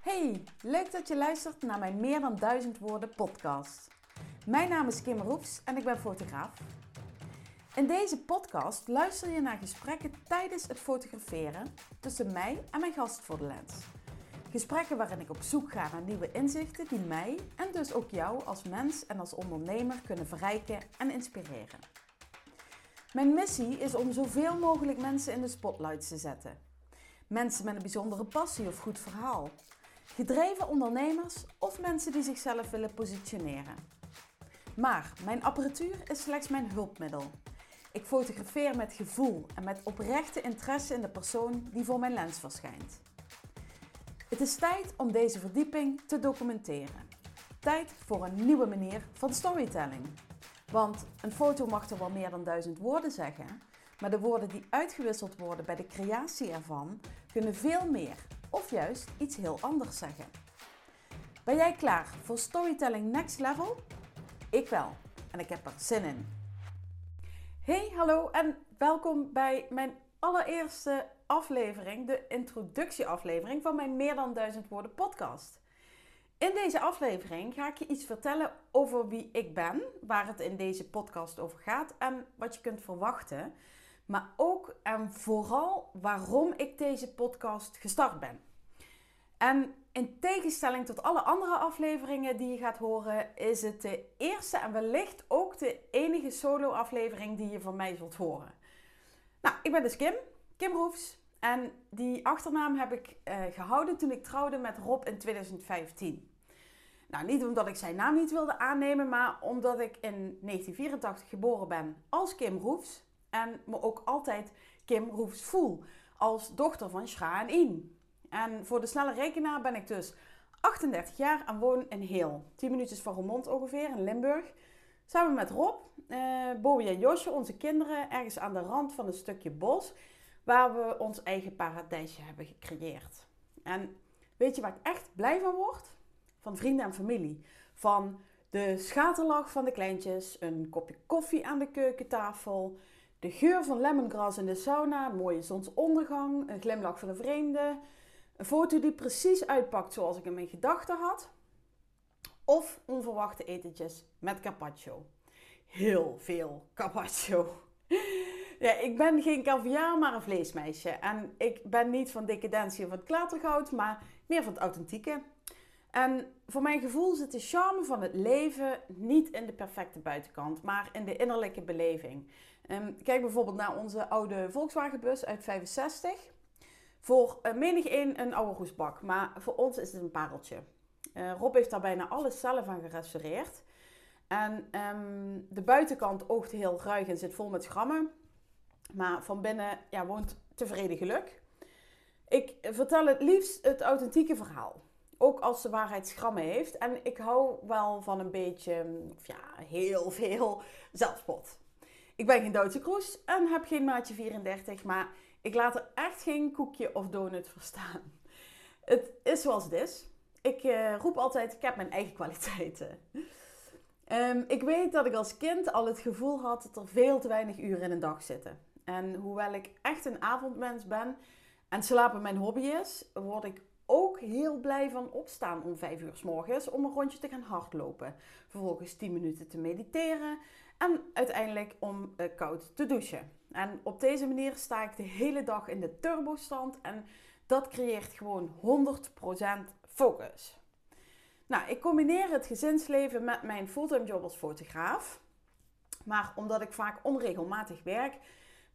Hey, leuk dat je luistert naar mijn Meer dan Duizend Woorden podcast. Mijn naam is Kim Roefs en ik ben fotograaf. In deze podcast luister je naar gesprekken tijdens het fotograferen tussen mij en mijn gast voor de lens. Gesprekken waarin ik op zoek ga naar nieuwe inzichten die mij en dus ook jou als mens en als ondernemer kunnen verrijken en inspireren. Mijn missie is om zoveel mogelijk mensen in de spotlight te zetten. Mensen met een bijzondere passie of goed verhaal. Gedreven ondernemers of mensen die zichzelf willen positioneren. Maar mijn apparatuur is slechts mijn hulpmiddel. Ik fotografeer met gevoel en met oprechte interesse in de persoon die voor mijn lens verschijnt. Het is tijd om deze verdieping te documenteren. Tijd voor een nieuwe manier van storytelling. Want een foto mag er wel meer dan duizend woorden zeggen, maar de woorden die uitgewisseld worden bij de creatie ervan kunnen veel meer of juist iets heel anders zeggen. Ben jij klaar voor Storytelling Next Level? Ik wel en ik heb er zin in. Hey, hallo en welkom bij mijn allereerste aflevering, de introductieaflevering van mijn Meer dan duizend woorden podcast. In deze aflevering ga ik je iets vertellen over wie ik ben, waar het in deze podcast over gaat en wat je kunt verwachten. Maar ook en vooral waarom ik deze podcast gestart ben. En in tegenstelling tot alle andere afleveringen die je gaat horen, is het de eerste en wellicht ook de enige solo-aflevering die je van mij zult horen. Nou, ik ben dus Kim, Kim Roefs. En die achternaam heb ik uh, gehouden toen ik trouwde met Rob in 2015. Nou, niet omdat ik zijn naam niet wilde aannemen, maar omdat ik in 1984 geboren ben als Kim Roefs. En me ook altijd Kim Roefs voel, als dochter van Schra en In. En voor de snelle rekenaar ben ik dus 38 jaar en woon in Heel. 10 minuutjes van Roermond ongeveer, in Limburg. Samen met Rob, uh, Bowie en Josje, onze kinderen, ergens aan de rand van een stukje bos. Waar we ons eigen paradijsje hebben gecreëerd. En weet je waar ik echt blij van word? van vrienden en familie. Van de schaterlach van de kleintjes, een kopje koffie aan de keukentafel, de geur van lemongrass in de sauna, mooie zonsondergang, een glimlach van een vreemde, een foto die precies uitpakt zoals ik in mijn gedachten had, of onverwachte etentjes met carpaccio. Heel veel carpaccio. Ja, ik ben geen caviar, maar een vleesmeisje. En ik ben niet van decadentie of het klatergoud, maar meer van het authentieke. En voor mijn gevoel zit de charme van het leven niet in de perfecte buitenkant, maar in de innerlijke beleving. Um, kijk bijvoorbeeld naar onze oude Volkswagenbus uit 65. Voor uh, menig een een oude roestbak, maar voor ons is het een pareltje. Uh, Rob heeft daar bijna alles zelf aan gerestaureerd. En um, de buitenkant oogt heel ruig en zit vol met schrammen. Maar van binnen ja, woont tevreden geluk. Ik vertel het liefst het authentieke verhaal ook als de waarheid schrammen heeft. En ik hou wel van een beetje, ja, heel veel zelfspot. Ik ben geen Duitse kroes en heb geen maatje 34, maar ik laat er echt geen koekje of donut voor staan. Het is zoals het is. Ik uh, roep altijd, ik heb mijn eigen kwaliteiten. Um, ik weet dat ik als kind al het gevoel had dat er veel te weinig uren in een dag zitten. En hoewel ik echt een avondmens ben en slapen mijn hobby is, word ik ook heel blij van opstaan om 5 uur s morgens om een rondje te gaan hardlopen. Vervolgens 10 minuten te mediteren en uiteindelijk om uh, koud te douchen. En op deze manier sta ik de hele dag in de turbostand en dat creëert gewoon 100% focus. Nou, ik combineer het gezinsleven met mijn fulltime job als fotograaf. Maar omdat ik vaak onregelmatig werk,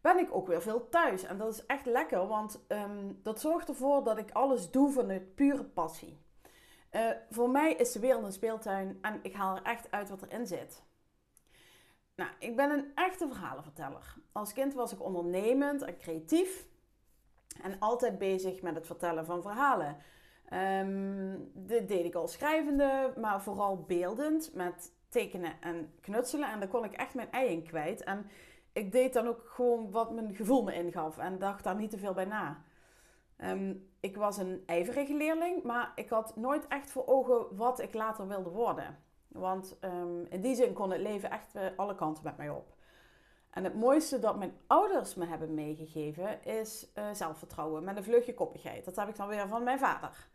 ben ik ook weer veel thuis. En dat is echt lekker, want ehm, dat zorgt ervoor dat ik alles doe vanuit pure passie. Uh, voor mij is de wereld een speeltuin en ik haal er echt uit wat erin zit. Nou, ik ben een echte verhalenverteller. Als kind was ik ondernemend en creatief en altijd bezig met het vertellen van verhalen. Um, dit deed ik al schrijvende, maar vooral beeldend met tekenen en knutselen. En daar kon ik echt mijn ei in kwijt. En ik deed dan ook gewoon wat mijn gevoel me ingaf en dacht daar niet te veel bij na. Ehm, ik was een ijverige leerling, maar ik had nooit echt voor ogen wat ik later wilde worden. Want ehm, in die zin kon het leven echt alle kanten met mij op. En het mooiste dat mijn ouders me hebben meegegeven is uh, zelfvertrouwen met een vleugje koppigheid. Dat heb ik dan weer van mijn vader.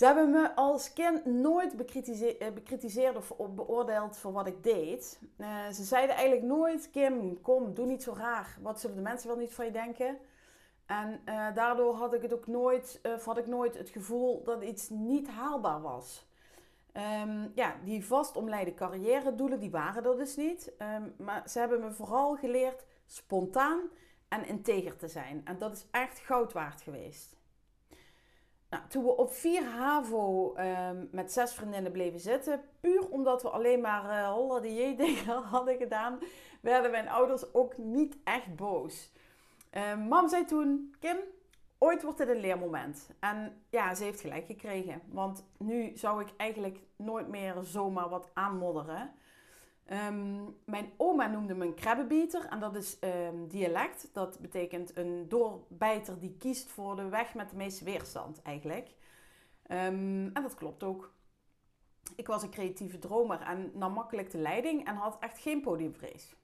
Ze hebben me als kind nooit eh, bekritiseerd of beoordeeld voor wat ik deed. Uh, ze zeiden eigenlijk nooit: Kim, kom, doe niet zo raar. Wat zullen de mensen wel niet van je denken? En uh, daardoor had ik het ook nooit, uh, had ik nooit het gevoel dat iets niet haalbaar was. Um, ja, die vast omleide carrière doelen, die waren er dus niet. Um, maar ze hebben me vooral geleerd spontaan en integer te zijn. En dat is echt goud waard geweest. Nou, toen we op 4 HAVO um, met zes vriendinnen bleven zitten, puur omdat we alleen maar uh, holla dingen hadden gedaan, werden mijn ouders ook niet echt boos. Uh, mam zei toen, Kim, ooit wordt dit een leermoment. En ja, ze heeft gelijk gekregen. Want nu zou ik eigenlijk nooit meer zomaar wat aanmodderen. Um, mijn oma noemde me een krabbebieter en dat is um, dialect. Dat betekent een doorbijter die kiest voor de weg met de meeste weerstand eigenlijk. Um, en dat klopt ook. Ik was een creatieve dromer en nam makkelijk de leiding en had echt geen podiumvrees.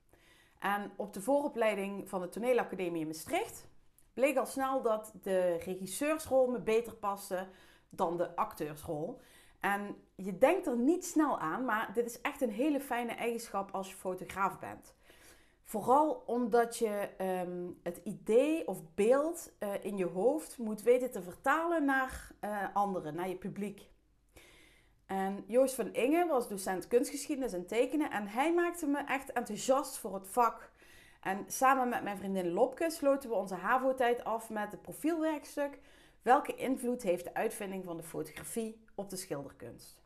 En op de vooropleiding van de toneelacademie in Maastricht bleek al snel dat de regisseursrol me beter paste dan de acteursrol. En je denkt er niet snel aan, maar dit is echt een hele fijne eigenschap als je fotograaf bent. Vooral omdat je um, het idee of beeld uh, in je hoofd moet weten te vertalen naar uh, anderen, naar je publiek. En Joost van Inge was docent kunstgeschiedenis en tekenen en hij maakte me echt enthousiast voor het vak. En samen met mijn vriendin Lopke sloten we onze HAVO-tijd af met het profielwerkstuk Welke invloed heeft de uitvinding van de fotografie op de schilderkunst?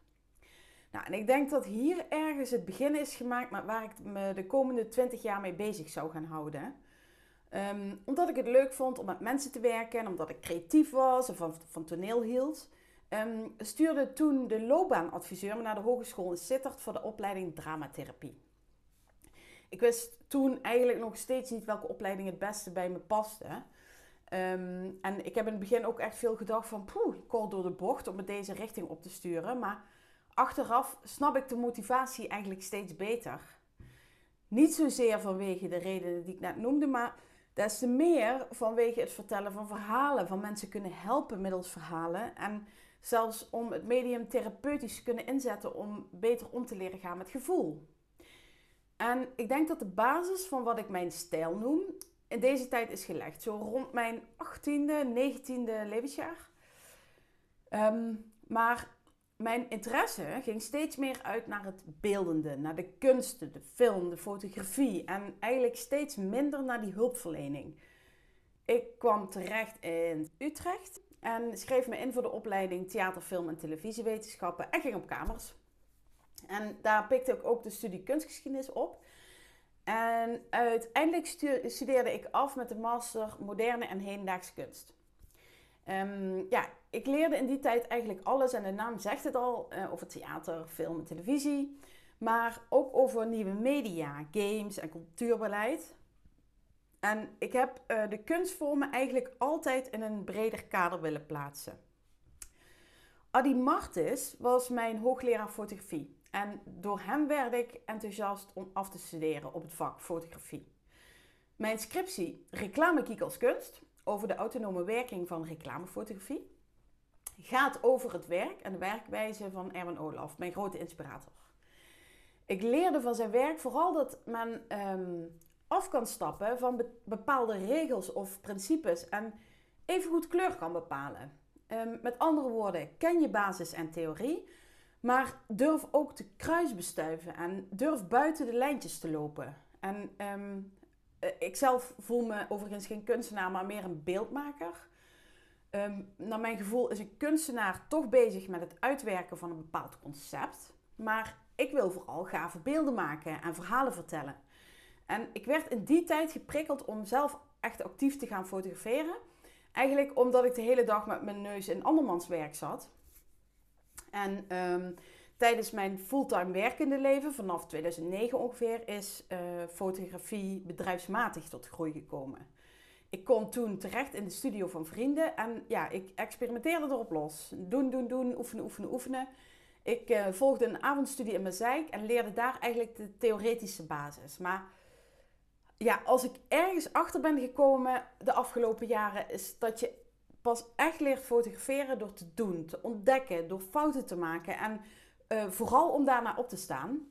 Nou, en ik denk dat hier ergens het begin is gemaakt met waar ik me de komende 20 jaar mee bezig zou gaan houden. Um, omdat ik het leuk vond om met mensen te werken en omdat ik creatief was en van, toneel hield. Um, stuurde toen de loopbaanadviseur me naar de hogeschool in Sittard voor de opleiding dramatherapie. Ik wist toen eigenlijk nog steeds niet welke opleiding het beste bij me paste. Um, en ik heb in het begin ook echt veel gedacht van, poeh, kort door de bocht om me deze richting op te sturen. Maar achteraf snap ik de motivatie eigenlijk steeds beter. Niet zozeer vanwege de redenen die ik net noemde, maar des te meer vanwege het vertellen van verhalen. Van mensen kunnen helpen middels verhalen. En zelfs om het medium therapeutisch te kunnen inzetten om beter om te leren gaan met gevoel. En ik denk dat de basis van wat ik mijn stijl noem, in deze tijd is gelegd. Zo rond mijn 18e, 19e levensjaar. Um, maar mijn interesse ging steeds meer uit naar het beeldende, naar de kunsten, de film, de fotografie en eigenlijk steeds minder naar die hulpverlening. Ik kwam terecht in Utrecht en schreef me in voor de opleiding theater, film en televisiewetenschappen en ging op kamers. En daar pikte ik ook de studie kunstgeschiedenis op. En uiteindelijk studeerde ik af met de master moderne en hedendaagse kunst. Um, ja, ik leerde in die tijd eigenlijk alles en de naam zegt het al uh, over theater, film en televisie, maar ook over nieuwe media, games en cultuurbeleid. En ik heb uh, de kunstvormen eigenlijk altijd in een breder kader willen plaatsen. Adi Martis was mijn hoogleraar fotografie. En door hem werd ik enthousiast om af te studeren op het vak fotografie. Mijn scriptie Reclamekiek als kunst over de autonome werking van reclamefotografie gaat over het werk en de werkwijze van Erwin Olaf, mijn grote inspirator. Ik leerde van zijn werk vooral dat men um, af kan stappen van bepaalde regels of principes en even goed kleur kan bepalen. Um, met andere woorden, ken je basis en theorie, maar durf ook te kruisbestuiven en durf buiten de lijntjes te lopen. En um, ik zelf voel me overigens geen kunstenaar, maar meer een beeldmaker. Um, naar mijn gevoel is een kunstenaar toch bezig met het uitwerken van een bepaald concept. Maar ik wil vooral gave beelden maken en verhalen vertellen. En ik werd in die tijd geprikkeld om zelf echt actief te gaan fotograferen. Eigenlijk omdat ik de hele dag met mijn neus in andermans werk zat. En um, tijdens mijn fulltime werkende leven, vanaf 2009 ongeveer, is uh, fotografie bedrijfsmatig tot groei gekomen. Ik kom toen terecht in de studio van vrienden en ja, ik experimenteerde erop los. Doen, doen, doen, oefenen, oefenen, oefenen. Ik uh, volgde een avondstudie in Mazeik en leerde daar eigenlijk de theoretische basis. Maar ja, als ik ergens achter ben gekomen de afgelopen jaren, is dat je pas echt leert fotograferen door te doen, te ontdekken, door fouten te maken en uh, vooral om daarna op te staan.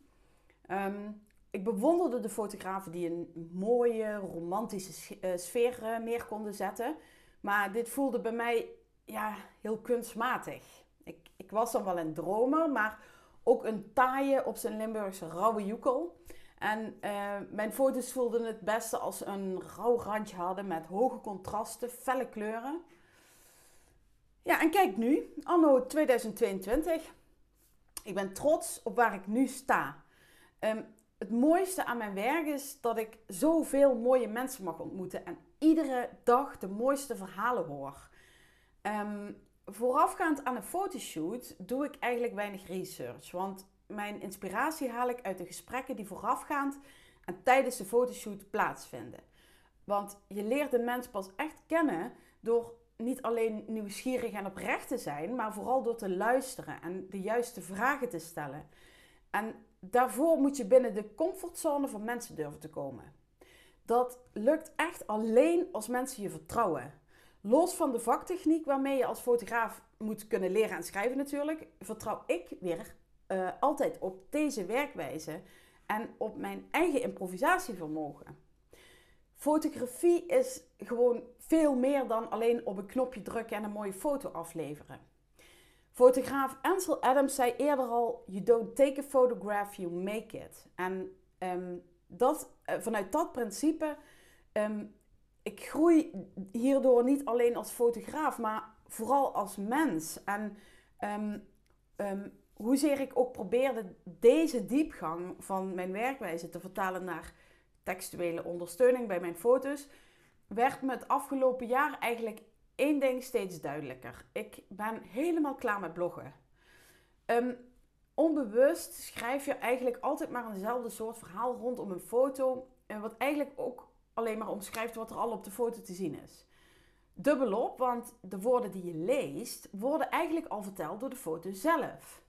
Ehm, ik bewonderde de fotografen die een mooie, romantische uh, sfeer uh, neer konden zetten. Maar dit voelde bij mij ja, heel kunstmatig. Ik, ik was dan wel een dromer, maar ook een taaie op zijn Limburgse rauwe joekel. En mijn foto's voelden het beste als een rauw randje hadden met hoge contrasten, felle kleuren. Ja, en kijk nu, anno 2022. Ik ben trots op waar ik nu sta. Um, het mooiste aan mijn werk is dat ik zoveel mooie mensen mag ontmoeten en iedere dag de mooiste verhalen hoor. Um, voorafgaand aan een fotoshoot doe ik eigenlijk weinig research, want mijn inspiratie haal ik uit de gesprekken die voorafgaand en tijdens de fotoshoot plaatsvinden. Want je leert de mens pas echt kennen door niet alleen nieuwsgierig en oprecht te zijn, maar vooral door te luisteren en de juiste vragen te stellen. En daarvoor moet je binnen de comfortzone van mensen durven te komen. Dat lukt echt alleen als mensen je vertrouwen. Los van de vaktechniek waarmee je als fotograaf moet kunnen leren en schrijven natuurlijk, vertrouw ik weer uh, altijd op deze werkwijze en op mijn eigen improvisatievermogen. Fotografie is gewoon veel meer dan alleen op een knopje drukken en een mooie foto afleveren. Fotograaf Ansel Adams zei eerder al: You don't take a photograph, you make it. En um, dat, uh, vanuit dat principe, um, ik groei hierdoor niet alleen als fotograaf, maar vooral als mens. En um, hoezeer ik ook probeerde deze diepgang van mijn werkwijze te vertalen naar textuele ondersteuning bij mijn foto's, werd me het afgelopen jaar eigenlijk één ding steeds duidelijker. Ik ben helemaal klaar met bloggen. Um, onbewust schrijf je eigenlijk altijd maar eenzelfde soort verhaal rondom een foto. En wat eigenlijk ook alleen maar omschrijft wat er al op de foto te zien is. Dubbelop, want de woorden die je leest worden eigenlijk al verteld door de foto zelf.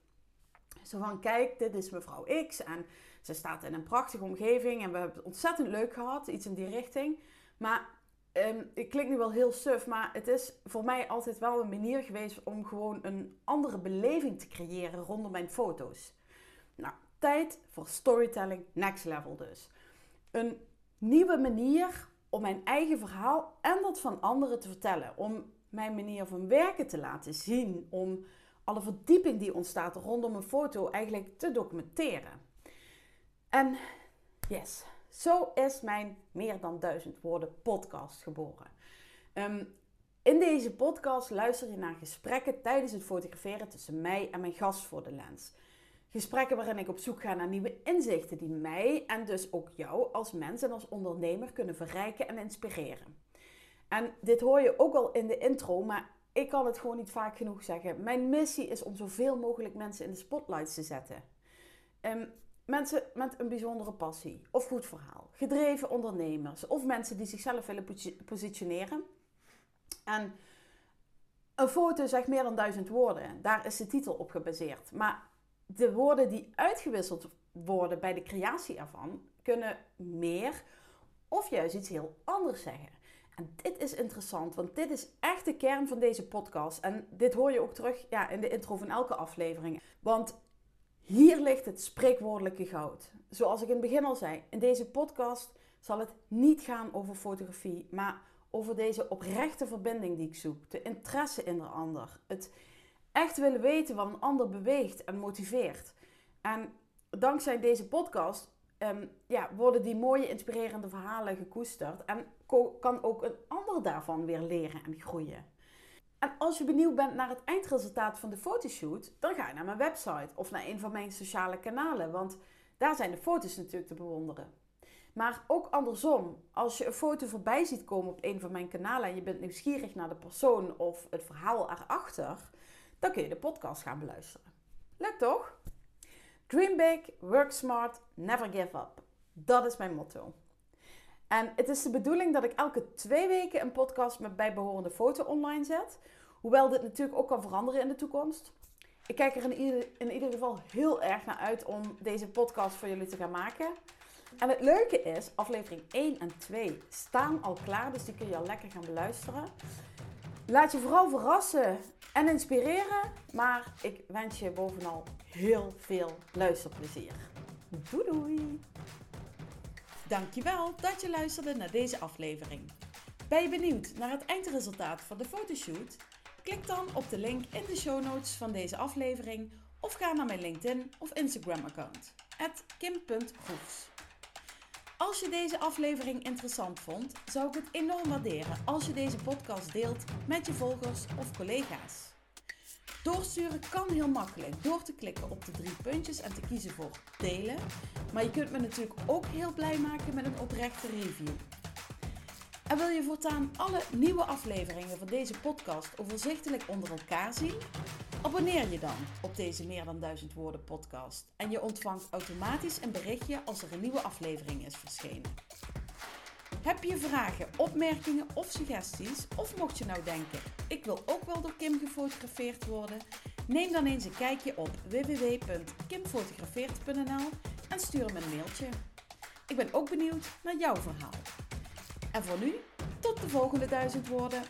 Zo van, kijk, dit is mevrouw X en ze staat in een prachtige omgeving en we hebben het ontzettend leuk gehad, iets in die richting. Maar um, het klinkt nu wel heel suf, maar het is voor mij altijd wel een manier geweest om gewoon een andere beleving te creëren rondom mijn foto's. Nou, tijd voor storytelling next level dus. Een nieuwe manier om mijn eigen verhaal en dat van anderen te vertellen. Om mijn manier van werken te laten zien. Om alle verdieping die ontstaat rondom een foto eigenlijk te documenteren. En yes, zo is mijn meer dan duizend woorden podcast geboren. Ehm, in deze podcast luister je naar gesprekken tijdens het fotograferen tussen mij en mijn gast voor de lens. Gesprekken waarin ik op zoek ga naar nieuwe inzichten die mij en dus ook jou als mens en als ondernemer kunnen verrijken en inspireren. En dit hoor je ook al in de intro, maar ik kan het gewoon niet vaak genoeg zeggen. Mijn missie is om zoveel mogelijk mensen in de spotlights te zetten. Um, mensen met een bijzondere passie of goed verhaal, gedreven ondernemers of mensen die zichzelf willen positioneren. En een foto zegt meer dan duizend woorden. Daar is de titel op gebaseerd. Maar de woorden die uitgewisseld worden bij de creatie ervan kunnen meer of juist iets heel anders zeggen. En dit is interessant, want dit is echt de kern van deze podcast. En dit hoor je ook terug ja, in de intro van elke aflevering. Want hier ligt het spreekwoordelijke goud. Zoals ik in het begin al zei, in deze podcast zal het niet gaan over fotografie, maar over deze oprechte verbinding die ik zoek. De interesse in de ander. Het echt willen weten wat een ander beweegt en motiveert. En dankzij deze podcast um, ja, worden die mooie, inspirerende verhalen gekoesterd. En kan ook een ander daarvan weer leren en groeien. En als je benieuwd bent naar het eindresultaat van de fotoshoot, dan ga je naar mijn website of naar een van mijn sociale kanalen. Want daar zijn de foto's natuurlijk te bewonderen. Maar ook andersom, als je een foto voorbij ziet komen op een van mijn kanalen en je bent nieuwsgierig naar de persoon of het verhaal erachter, dan kun je de podcast gaan beluisteren. Leuk toch? Dream big, work smart, never give up. Dat is mijn motto. En het is de bedoeling dat ik elke twee weken een podcast met bijbehorende foto online zet. Hoewel dit natuurlijk ook kan veranderen in de toekomst. Ik kijk er in ieder, in ieder geval heel erg naar uit om deze podcast voor jullie te gaan maken. En het leuke is, aflevering 1 en 2 staan al klaar, dus die kun je al lekker gaan beluisteren. Laat je vooral verrassen en inspireren, maar ik wens je bovenal heel veel luisterplezier. Doei doei! Dankjewel dat je luisterde naar deze aflevering. Ben je benieuwd naar het eindresultaat van de fotoshoot? Klik dan op de link in de show notes van deze aflevering of ga naar mijn LinkedIn of Instagram account, kim.goefs. Als je deze aflevering interessant vond, zou ik het enorm waarderen als je deze podcast deelt met je volgers of collega's. Doorsturen kan heel makkelijk door te klikken op de drie puntjes en te kiezen voor delen. Maar je kunt me natuurlijk ook heel blij maken met een oprechte review. En wil je voortaan alle nieuwe afleveringen van deze podcast overzichtelijk onder elkaar zien? Abonneer je dan op deze meer dan duizend woorden podcast en je ontvangt automatisch een berichtje als er een nieuwe aflevering is verschenen. Heb je vragen, opmerkingen of suggesties? Of mocht je nou denken, ik wil ook wel door Kim gefotografeerd worden? Neem dan eens een kijkje op www.kimfotografeert.nl en stuur me een mailtje. Ik ben ook benieuwd naar jouw verhaal. En voor nu, tot de volgende duizend woorden.